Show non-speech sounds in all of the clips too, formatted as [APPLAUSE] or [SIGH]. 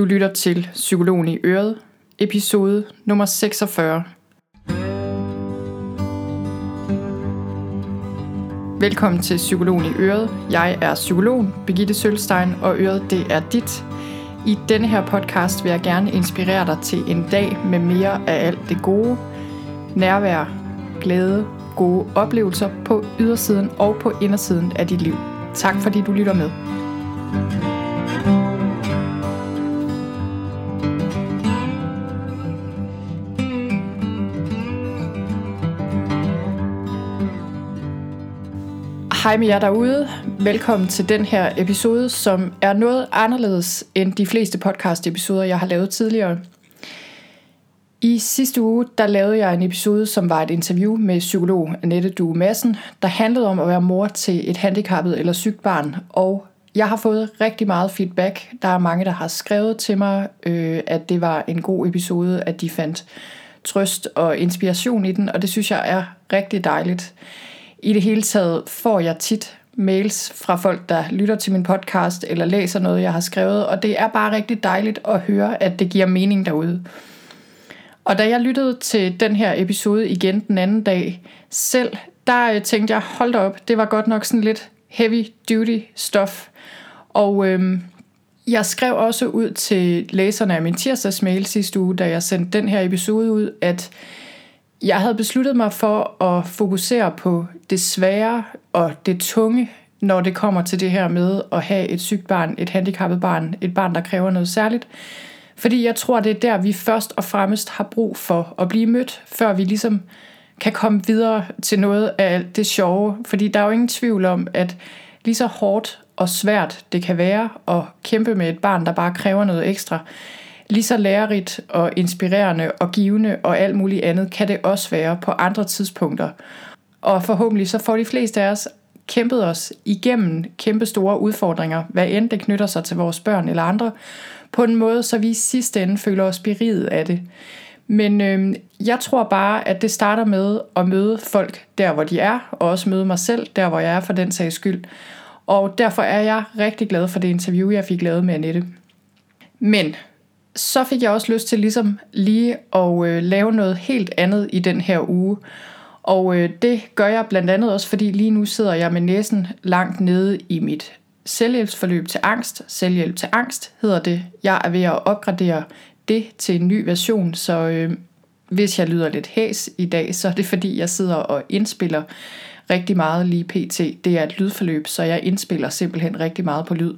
Du lytter til Psykologen i Øret, episode nummer 46. Velkommen til Psykologen i Øret. Jeg er psykologen Birgitte Sølstein, og Øret det er dit. I denne her podcast vil jeg gerne inspirere dig til en dag med mere af alt det gode. Nærvær, glæde, gode oplevelser på ydersiden og på indersiden af dit liv. Tak fordi du lytter med. Hej med jer derude. Velkommen til den her episode, som er noget anderledes end de fleste podcast-episoder, jeg har lavet tidligere. I sidste uge, der lavede jeg en episode, som var et interview med psykolog Annette Due Madsen, der handlede om at være mor til et handicappet eller sygt barn. Og jeg har fået rigtig meget feedback. Der er mange, der har skrevet til mig, øh, at det var en god episode, at de fandt trøst og inspiration i den, og det synes jeg er rigtig dejligt. I det hele taget får jeg tit mails fra folk, der lytter til min podcast eller læser noget, jeg har skrevet, og det er bare rigtig dejligt at høre, at det giver mening derude. Og da jeg lyttede til den her episode igen den anden dag selv, der øh, tænkte jeg, hold da op, det var godt nok sådan lidt heavy duty stuff. Og øhm, jeg skrev også ud til læserne af min tirsdagsmail sidste uge, da jeg sendte den her episode ud, at jeg havde besluttet mig for at fokusere på det svære og det tunge, når det kommer til det her med at have et sygt barn, et handicappet barn, et barn, der kræver noget særligt. Fordi jeg tror, det er der, vi først og fremmest har brug for at blive mødt, før vi ligesom kan komme videre til noget af det sjove. Fordi der er jo ingen tvivl om, at lige så hårdt og svært det kan være at kæmpe med et barn, der bare kræver noget ekstra, lige så lærerigt og inspirerende og givende og alt muligt andet kan det også være på andre tidspunkter. Og forhåbentlig så får de fleste af os kæmpet os igennem kæmpe store udfordringer, hvad end det knytter sig til vores børn eller andre, på en måde, så vi i sidste ende føler os beriget af det. Men øh, jeg tror bare, at det starter med at møde folk der, hvor de er, og også møde mig selv der, hvor jeg er for den sags skyld. Og derfor er jeg rigtig glad for det interview, jeg fik lavet med Annette. Men så fik jeg også lyst til ligesom lige at øh, lave noget helt andet i den her uge. Og øh, det gør jeg blandt andet også, fordi lige nu sidder jeg med næsen langt nede i mit selvhjælpsforløb til angst. Selvhjælp til angst hedder det. Jeg er ved at opgradere det til en ny version, så øh, hvis jeg lyder lidt hæs i dag, så er det fordi, jeg sidder og indspiller rigtig meget lige pt. Det er et lydforløb, så jeg indspiller simpelthen rigtig meget på lyd.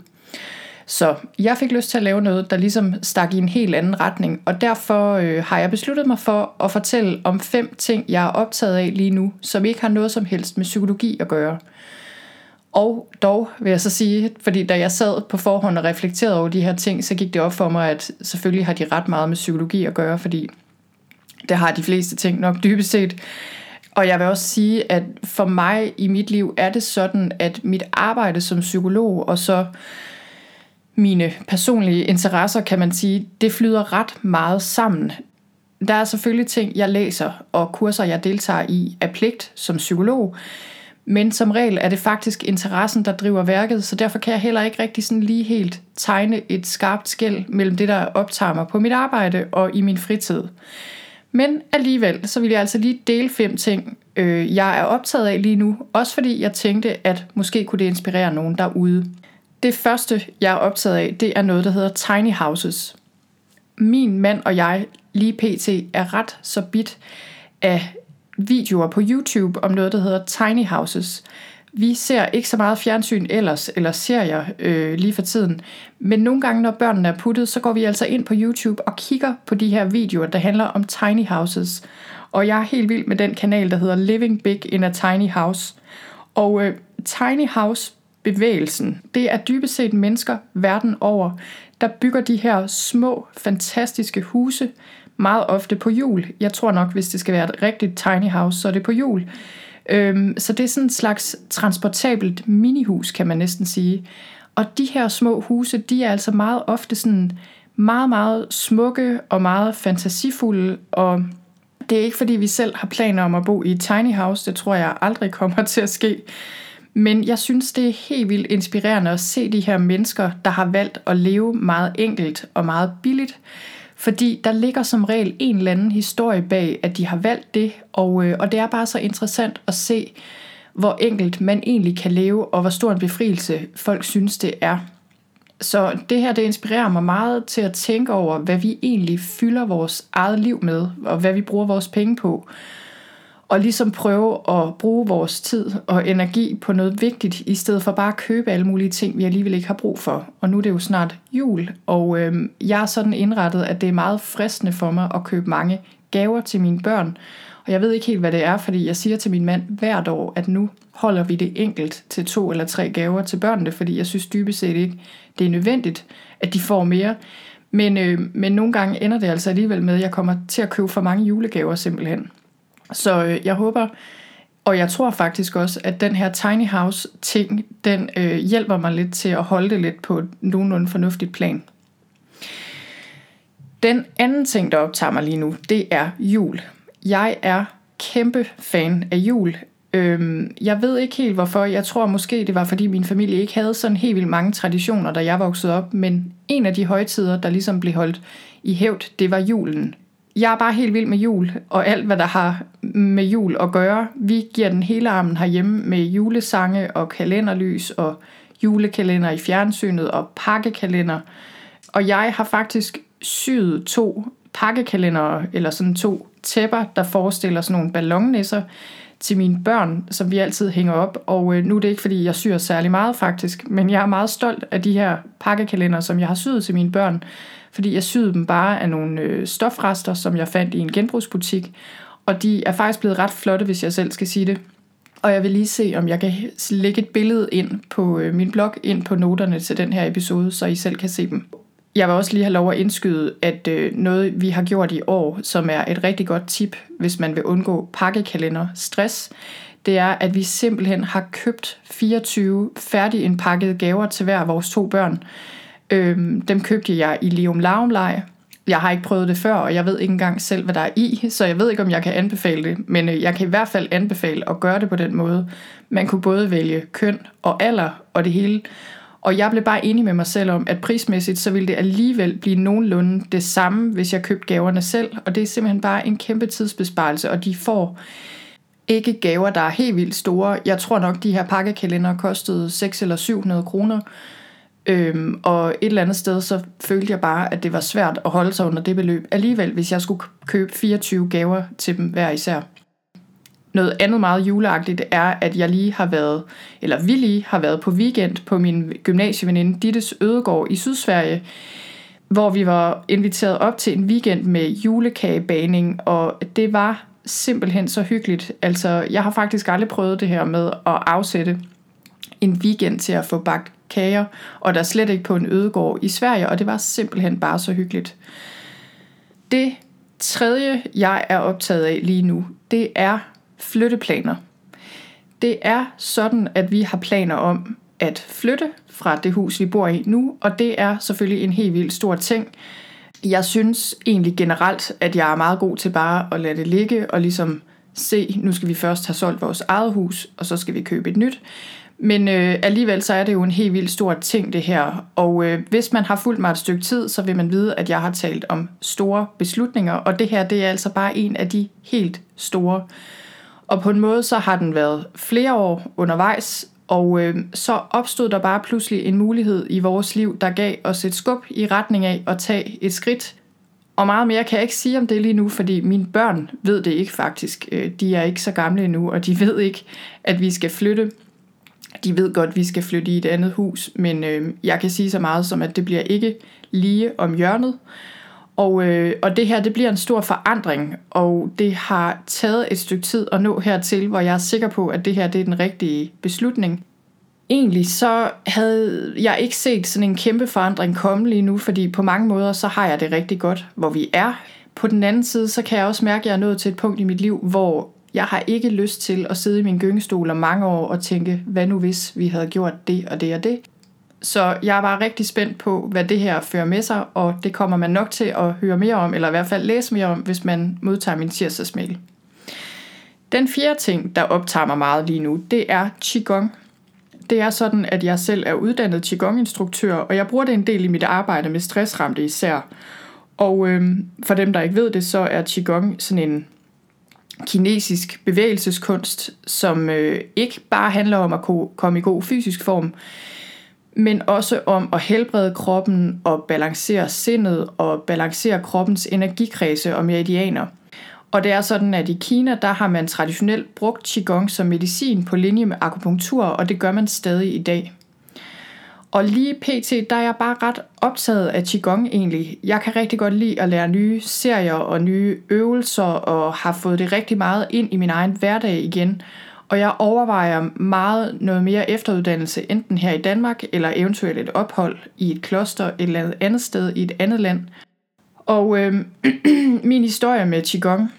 Så jeg fik lyst til at lave noget, der ligesom stak i en helt anden retning, og derfor øh, har jeg besluttet mig for at fortælle om fem ting, jeg er optaget af lige nu, som ikke har noget som helst med psykologi at gøre. Og dog vil jeg så sige, fordi da jeg sad på forhånd og reflekterede over de her ting, så gik det op for mig, at selvfølgelig har de ret meget med psykologi at gøre, fordi det har de fleste ting nok dybest set. Og jeg vil også sige, at for mig i mit liv er det sådan, at mit arbejde som psykolog og så mine personlige interesser, kan man sige, det flyder ret meget sammen. Der er selvfølgelig ting, jeg læser, og kurser, jeg deltager i af pligt som psykolog, men som regel er det faktisk interessen, der driver værket, så derfor kan jeg heller ikke rigtig sådan lige helt tegne et skarpt skæld mellem det, der optager mig på mit arbejde og i min fritid. Men alligevel, så vil jeg altså lige dele fem ting, øh, jeg er optaget af lige nu, også fordi jeg tænkte, at måske kunne det inspirere nogen derude. Det første, jeg er optaget af, det er noget, der hedder tiny houses. Min mand og jeg, lige pt, er ret så bit af videoer på YouTube om noget, der hedder tiny houses. Vi ser ikke så meget fjernsyn ellers, eller serier øh, lige for tiden. Men nogle gange, når børnene er puttet, så går vi altså ind på YouTube og kigger på de her videoer, der handler om tiny houses. Og jeg er helt vild med den kanal, der hedder Living Big in a Tiny House. Og øh, tiny house bevægelsen. Det er dybest set mennesker verden over, der bygger de her små, fantastiske huse, meget ofte på jul. Jeg tror nok, hvis det skal være et rigtigt tiny house, så er det på jul. Øhm, så det er sådan en slags transportabelt minihus, kan man næsten sige. Og de her små huse, de er altså meget ofte sådan meget, meget smukke og meget fantasifulde, og det er ikke fordi, vi selv har planer om at bo i et tiny house, det tror jeg aldrig kommer til at ske. Men jeg synes, det er helt vildt inspirerende at se de her mennesker, der har valgt at leve meget enkelt og meget billigt. Fordi der ligger som regel en eller anden historie bag, at de har valgt det, og, øh, og det er bare så interessant at se, hvor enkelt man egentlig kan leve, og hvor stor en befrielse folk synes, det er. Så det her, det inspirerer mig meget til at tænke over, hvad vi egentlig fylder vores eget liv med, og hvad vi bruger vores penge på. Og ligesom prøve at bruge vores tid og energi på noget vigtigt, i stedet for bare at købe alle mulige ting, vi alligevel ikke har brug for. Og nu er det jo snart jul, og øh, jeg er sådan indrettet, at det er meget fristende for mig at købe mange gaver til mine børn. Og jeg ved ikke helt, hvad det er, fordi jeg siger til min mand hvert år, at nu holder vi det enkelt til to eller tre gaver til børnene, fordi jeg synes dybest set ikke, det er nødvendigt, at de får mere. Men, øh, men nogle gange ender det altså alligevel med, at jeg kommer til at købe for mange julegaver simpelthen. Så øh, jeg håber, og jeg tror faktisk også, at den her tiny house ting, den øh, hjælper mig lidt til at holde det lidt på nogenlunde fornuftigt plan. Den anden ting, der optager mig lige nu, det er jul. Jeg er kæmpe fan af jul. Øhm, jeg ved ikke helt hvorfor. Jeg tror måske, det var fordi min familie ikke havde sådan helt vildt mange traditioner, da jeg voksede op. Men en af de højtider, der ligesom blev holdt i hævd, det var julen. Jeg er bare helt vild med jul, og alt hvad der har med jul at gøre. Vi giver den hele armen herhjemme med julesange og kalenderlys og julekalender i fjernsynet og pakkekalender. Og jeg har faktisk syet to pakkekalender, eller sådan to tæpper, der forestiller sådan nogle ballonnisser til mine børn, som vi altid hænger op. Og øh, nu er det ikke, fordi jeg syr særlig meget faktisk, men jeg er meget stolt af de her pakkekalender, som jeg har syet til mine børn, fordi jeg syede dem bare af nogle øh, stofrester, som jeg fandt i en genbrugsbutik, og de er faktisk blevet ret flotte, hvis jeg selv skal sige det. Og jeg vil lige se, om jeg kan lægge et billede ind på øh, min blog, ind på noterne til den her episode, så I selv kan se dem. Jeg vil også lige have lov at indskyde, at øh, noget vi har gjort i år, som er et rigtig godt tip, hvis man vil undgå pakkekalender stress, det er, at vi simpelthen har købt 24 færdigindpakkede gaver til hver af vores to børn. Øhm, dem købte jeg i Lium Laumlej. Jeg har ikke prøvet det før, og jeg ved ikke engang selv, hvad der er i, så jeg ved ikke, om jeg kan anbefale det. Men øh, jeg kan i hvert fald anbefale at gøre det på den måde. Man kunne både vælge køn og alder og det hele. Og jeg blev bare enig med mig selv om, at prismæssigt, så ville det alligevel blive nogenlunde det samme, hvis jeg købte gaverne selv. Og det er simpelthen bare en kæmpe tidsbesparelse, og de får ikke gaver, der er helt vildt store. Jeg tror nok, de her pakkekalender kostede 6 eller 700 kroner. Øhm, og et eller andet sted, så følte jeg bare, at det var svært at holde sig under det beløb alligevel, hvis jeg skulle købe 24 gaver til dem hver især. Noget andet meget juleagtigt er, at jeg lige har været, eller vi lige har været på weekend på min gymnasieveninde Dittes Ødegård i Sydsverige, hvor vi var inviteret op til en weekend med julekagebaning, og det var simpelthen så hyggeligt. Altså, jeg har faktisk aldrig prøvet det her med at afsætte en weekend til at få bagt kager, og der slet ikke på en ødegård i Sverige, og det var simpelthen bare så hyggeligt. Det tredje, jeg er optaget af lige nu, det er flytteplaner. Det er sådan, at vi har planer om at flytte fra det hus, vi bor i nu, og det er selvfølgelig en helt vildt stor ting. Jeg synes egentlig generelt, at jeg er meget god til bare at lade det ligge og ligesom se, nu skal vi først have solgt vores eget hus, og så skal vi købe et nyt. Men øh, alligevel så er det jo en helt vildt stor ting det her, og øh, hvis man har fulgt mig et stykke tid, så vil man vide, at jeg har talt om store beslutninger, og det her det er altså bare en af de helt store. Og på en måde så har den været flere år undervejs, og øh, så opstod der bare pludselig en mulighed i vores liv, der gav os et skub i retning af at tage et skridt. Og meget mere kan jeg ikke sige om det lige nu, fordi mine børn ved det ikke faktisk. Øh, de er ikke så gamle endnu, og de ved ikke, at vi skal flytte. De ved godt, at vi skal flytte i et andet hus, men øh, jeg kan sige så meget som, at det bliver ikke lige om hjørnet. Og, øh, og det her, det bliver en stor forandring, og det har taget et stykke tid at nå hertil, hvor jeg er sikker på, at det her det er den rigtige beslutning. Egentlig så havde jeg ikke set sådan en kæmpe forandring komme lige nu, fordi på mange måder så har jeg det rigtig godt, hvor vi er. På den anden side, så kan jeg også mærke, at jeg er nået til et punkt i mit liv, hvor jeg har ikke lyst til at sidde i min gyngestol om mange år og tænke, hvad nu hvis vi havde gjort det og det og det. Så jeg er bare rigtig spændt på, hvad det her fører med sig, og det kommer man nok til at høre mere om, eller i hvert fald læse mere om, hvis man modtager min tirsdagsmail. Den fjerde ting, der optager mig meget lige nu, det er Qigong. det er sådan, at jeg selv er uddannet Qigong-instruktør, og jeg bruger det en del i mit arbejde med stressramte især. Og øhm, for dem, der ikke ved det, så er Qigong sådan en kinesisk bevægelseskunst, som øh, ikke bare handler om at komme i god fysisk form, men også om at helbrede kroppen og balancere sindet og balancere kroppens energikredse og meridianer. Og det er sådan, at i Kina, der har man traditionelt brugt Qigong som medicin på linje med akupunktur, og det gør man stadig i dag. Og lige pt, der er jeg bare ret optaget af Qigong egentlig. Jeg kan rigtig godt lide at lære nye serier og nye øvelser, og har fået det rigtig meget ind i min egen hverdag igen. Og jeg overvejer meget noget mere efteruddannelse, enten her i Danmark, eller eventuelt et ophold i et kloster et eller andet sted i et andet land. Og øh, [CLEARS THROAT] min historie med Qigong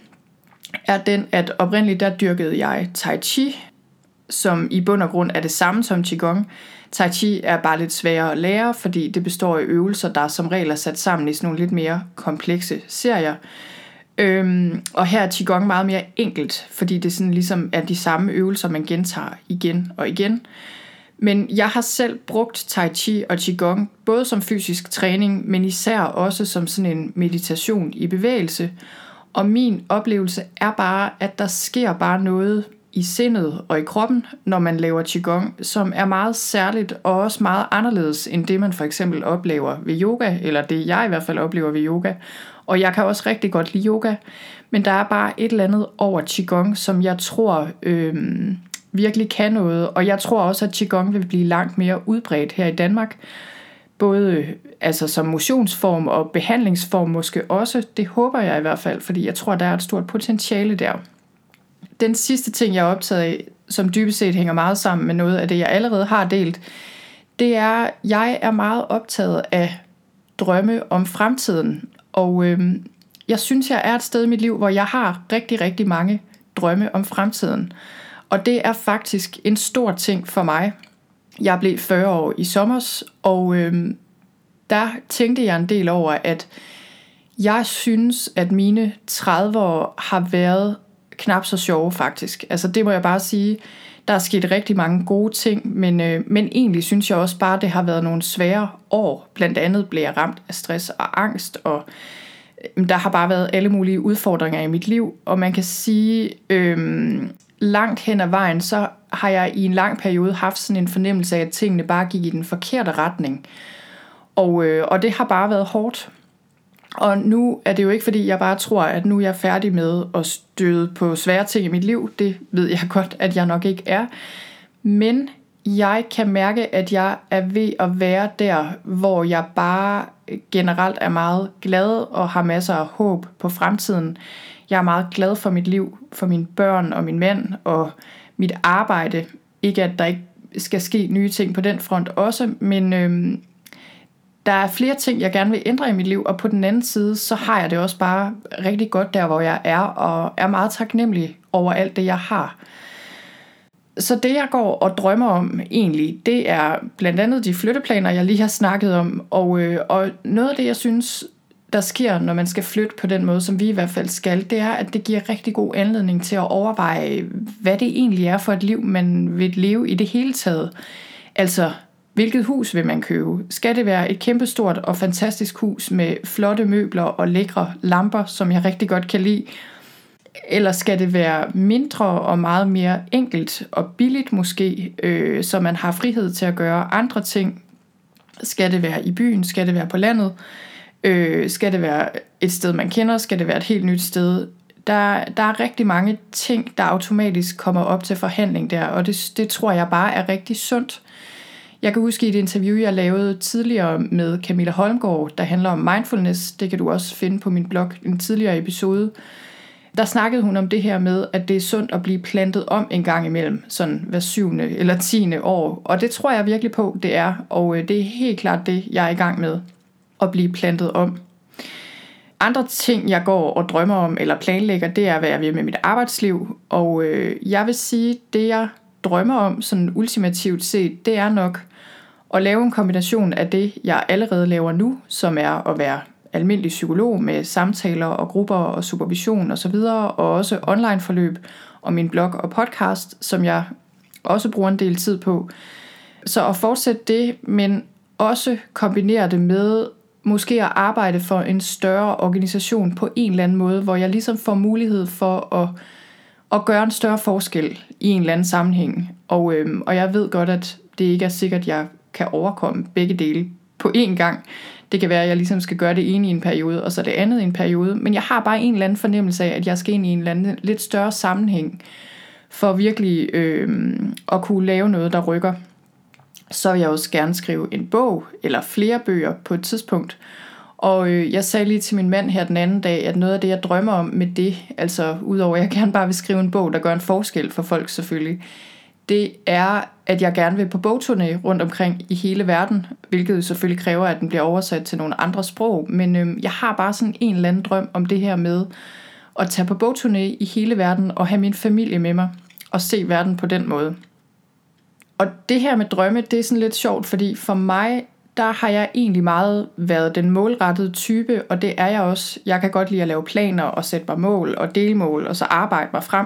er den, at oprindeligt der dyrkede jeg Tai Chi, som i bund og grund er det samme som Qigong. Tai Chi er bare lidt sværere at lære, fordi det består af øvelser, der som regel er sat sammen i sådan nogle lidt mere komplekse serier. Øhm, og her er Qigong meget mere enkelt, fordi det sådan ligesom er de samme øvelser, man gentager igen og igen. Men jeg har selv brugt Tai Chi og Qigong, både som fysisk træning, men især også som sådan en meditation i bevægelse. Og min oplevelse er bare, at der sker bare noget i sindet og i kroppen, når man laver Qigong, som er meget særligt og også meget anderledes end det, man for eksempel oplever ved yoga, eller det jeg i hvert fald oplever ved yoga. Og jeg kan også rigtig godt lide yoga, men der er bare et eller andet over Qigong, som jeg tror øh, virkelig kan noget. Og jeg tror også, at Qigong vil blive langt mere udbredt her i Danmark. Både altså som motionsform og behandlingsform måske også. Det håber jeg i hvert fald, fordi jeg tror, der er et stort potentiale der. Den sidste ting, jeg er optaget af, som dybest set hænger meget sammen med noget af det, jeg allerede har delt, det er, at jeg er meget optaget af drømme om fremtiden. Og øh, jeg synes, jeg er et sted i mit liv, hvor jeg har rigtig, rigtig mange drømme om fremtiden. Og det er faktisk en stor ting for mig. Jeg blev 40 år i sommer, og øh, der tænkte jeg en del over, at jeg synes, at mine 30 år har været knap så sjove faktisk. Altså det må jeg bare sige. Der er sket rigtig mange gode ting, men, øh, men egentlig synes jeg også bare, det har været nogle svære år. Blandt andet blev jeg ramt af stress og angst, og øh, der har bare været alle mulige udfordringer i mit liv. Og man kan sige, øh, langt hen ad vejen, så har jeg i en lang periode haft sådan en fornemmelse af, at tingene bare gik i den forkerte retning. Og, øh, og det har bare været hårdt. Og nu er det jo ikke, fordi jeg bare tror, at nu er jeg færdig med at støde på svære ting i mit liv. Det ved jeg [LAUGHS] godt, at jeg nok ikke er. Men jeg kan mærke, at jeg er ved at være der, hvor jeg bare generelt er meget glad og har masser af håb på fremtiden. Jeg er meget glad for mit liv, for mine børn og min mand og mit arbejde. Ikke at der ikke skal ske nye ting på den front også, men øhm, der er flere ting, jeg gerne vil ændre i mit liv, og på den anden side, så har jeg det også bare rigtig godt der, hvor jeg er, og er meget taknemmelig over alt det, jeg har. Så det, jeg går og drømmer om egentlig, det er blandt andet de flytteplaner, jeg lige har snakket om, og, øh, og noget af det, jeg synes, der sker, når man skal flytte på den måde, som vi i hvert fald skal, det er, at det giver rigtig god anledning til at overveje, hvad det egentlig er for et liv, man vil leve i det hele taget. Altså, Hvilket hus vil man købe? Skal det være et kæmpestort og fantastisk hus med flotte møbler og lækre lamper, som jeg rigtig godt kan lide? Eller skal det være mindre og meget mere enkelt og billigt måske, øh, så man har frihed til at gøre andre ting? Skal det være i byen? Skal det være på landet? Øh, skal det være et sted, man kender? Skal det være et helt nyt sted? Der, der er rigtig mange ting, der automatisk kommer op til forhandling der, og det, det tror jeg bare er rigtig sundt. Jeg kan huske et interview, jeg lavede tidligere med Camilla Holmgaard, der handler om mindfulness. Det kan du også finde på min blog, en tidligere episode. Der snakkede hun om det her med, at det er sundt at blive plantet om en gang imellem, sådan hver syvende eller tiende år. Og det tror jeg virkelig på, det er. Og øh, det er helt klart det, jeg er i gang med, at blive plantet om. Andre ting, jeg går og drømmer om eller planlægger, det er, hvad jeg vil med mit arbejdsliv. Og øh, jeg vil sige, det jeg drømmer om, sådan ultimativt set, det er nok og lave en kombination af det, jeg allerede laver nu, som er at være almindelig psykolog med samtaler og grupper og supervision osv., og, og også online forløb og min blog og podcast, som jeg også bruger en del tid på. Så at fortsætte det, men også kombinere det med måske at arbejde for en større organisation på en eller anden måde, hvor jeg ligesom får mulighed for at, at gøre en større forskel i en eller anden sammenhæng. Og, øhm, og jeg ved godt, at det ikke er sikkert, at jeg kan overkomme begge dele på én gang. Det kan være, at jeg ligesom skal gøre det ene i en periode, og så det andet i en periode. Men jeg har bare en eller anden fornemmelse af, at jeg skal ind i en eller anden lidt større sammenhæng, for virkelig øh, at kunne lave noget, der rykker. Så vil jeg også gerne skrive en bog, eller flere bøger på et tidspunkt. Og øh, jeg sagde lige til min mand her den anden dag, at noget af det, jeg drømmer om med det, altså udover at jeg gerne bare vil skrive en bog, der gør en forskel for folk selvfølgelig, det er, at jeg gerne vil på bogturné rundt omkring i hele verden, hvilket selvfølgelig kræver, at den bliver oversat til nogle andre sprog. Men øhm, jeg har bare sådan en eller anden drøm om det her med at tage på bogturné i hele verden og have min familie med mig og se verden på den måde. Og det her med drømme, det er sådan lidt sjovt, fordi for mig, der har jeg egentlig meget været den målrettede type, og det er jeg også. Jeg kan godt lide at lave planer og sætte mig mål og delmål, og så arbejde mig frem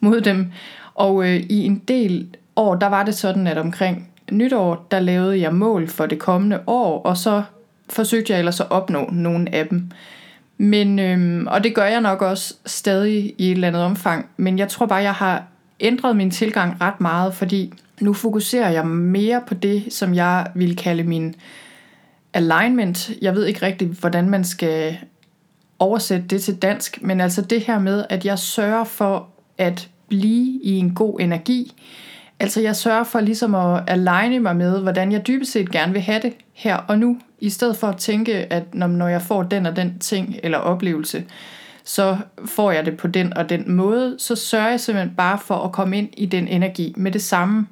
mod dem. Og øh, i en del år, der var det sådan, at omkring nytår, der lavede jeg mål for det kommende år, og så forsøgte jeg ellers at opnå nogle af dem. Men, øhm, og det gør jeg nok også stadig i et eller andet omfang, men jeg tror bare, jeg har ændret min tilgang ret meget, fordi nu fokuserer jeg mere på det, som jeg vil kalde min alignment. Jeg ved ikke rigtig, hvordan man skal oversætte det til dansk, men altså det her med, at jeg sørger for at blive i en god energi. Altså jeg sørger for ligesom at aligne mig med, hvordan jeg dybest set gerne vil have det her og nu, i stedet for at tænke, at når jeg får den og den ting eller oplevelse, så får jeg det på den og den måde, så sørger jeg simpelthen bare for at komme ind i den energi med det samme.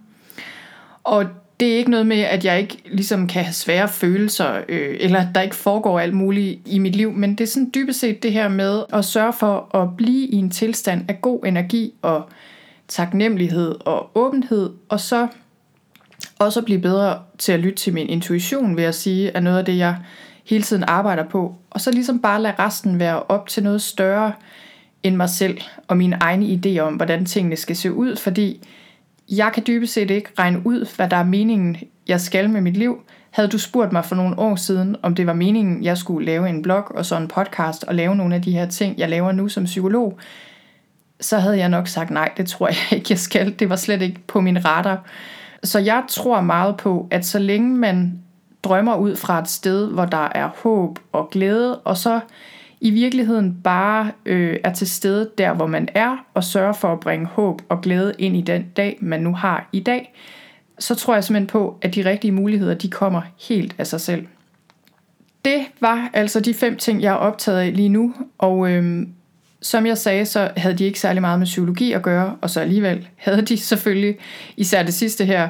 Og det er ikke noget med, at jeg ikke ligesom kan have svære følelser, øh, eller der ikke foregår alt muligt i mit liv, men det er sådan dybest set det her med at sørge for at blive i en tilstand af god energi og taknemmelighed og åbenhed, og så også at blive bedre til at lytte til min intuition, vil jeg sige, er noget af det, jeg hele tiden arbejder på. Og så ligesom bare lade resten være op til noget større end mig selv og mine egne idéer om, hvordan tingene skal se ud, fordi jeg kan dybest set ikke regne ud, hvad der er meningen, jeg skal med mit liv. Havde du spurgt mig for nogle år siden, om det var meningen, jeg skulle lave en blog og så en podcast og lave nogle af de her ting, jeg laver nu som psykolog, så havde jeg nok sagt nej, det tror jeg [LAUGHS] ikke, jeg skal. Det var slet ikke på min radar. Så jeg tror meget på, at så længe man drømmer ud fra et sted, hvor der er håb og glæde, og så i virkeligheden bare øh, er til stede der, hvor man er, og sørger for at bringe håb og glæde ind i den dag, man nu har i dag, så tror jeg simpelthen på, at de rigtige muligheder, de kommer helt af sig selv. Det var altså de fem ting, jeg er optaget af lige nu, og øh, som jeg sagde, så havde de ikke særlig meget med psykologi at gøre, og så alligevel havde de selvfølgelig, især det sidste her.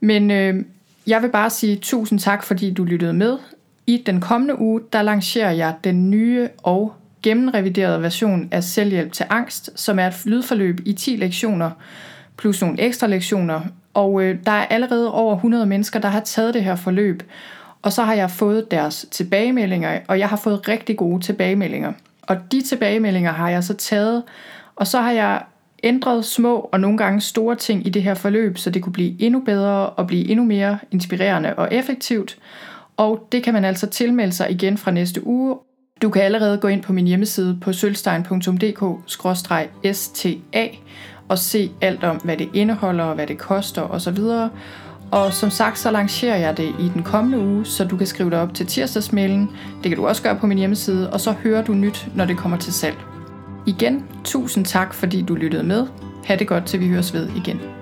Men øh, jeg vil bare sige tusind tak, fordi du lyttede med. I den kommende uge, der lancerer jeg den nye og gennemreviderede version af Selvhjælp til Angst, som er et lydforløb i 10 lektioner, plus nogle ekstra lektioner. Og øh, der er allerede over 100 mennesker, der har taget det her forløb. Og så har jeg fået deres tilbagemeldinger, og jeg har fået rigtig gode tilbagemeldinger. Og de tilbagemeldinger har jeg så taget, og så har jeg ændret små og nogle gange store ting i det her forløb, så det kunne blive endnu bedre og blive endnu mere inspirerende og effektivt. Og det kan man altså tilmelde sig igen fra næste uge. Du kan allerede gå ind på min hjemmeside på sølvstein.dk-sta og se alt om, hvad det indeholder og hvad det koster osv. Og som sagt, så lancerer jeg det i den kommende uge, så du kan skrive dig op til tirsdagsmailen. Det kan du også gøre på min hjemmeside, og så hører du nyt, når det kommer til salg. Igen, tusind tak, fordi du lyttede med. Ha' det godt, til vi høres ved igen.